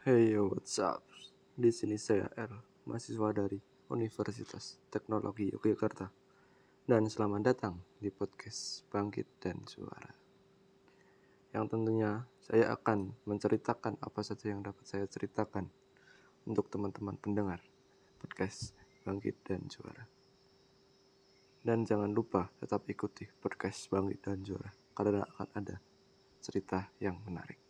Hey yo, what's up? Di sini saya R, mahasiswa dari Universitas Teknologi Yogyakarta. Dan selamat datang di podcast Bangkit dan Suara. Yang tentunya saya akan menceritakan apa saja yang dapat saya ceritakan untuk teman-teman pendengar podcast Bangkit dan Suara. Dan jangan lupa tetap ikuti podcast Bangkit dan Suara karena akan ada cerita yang menarik.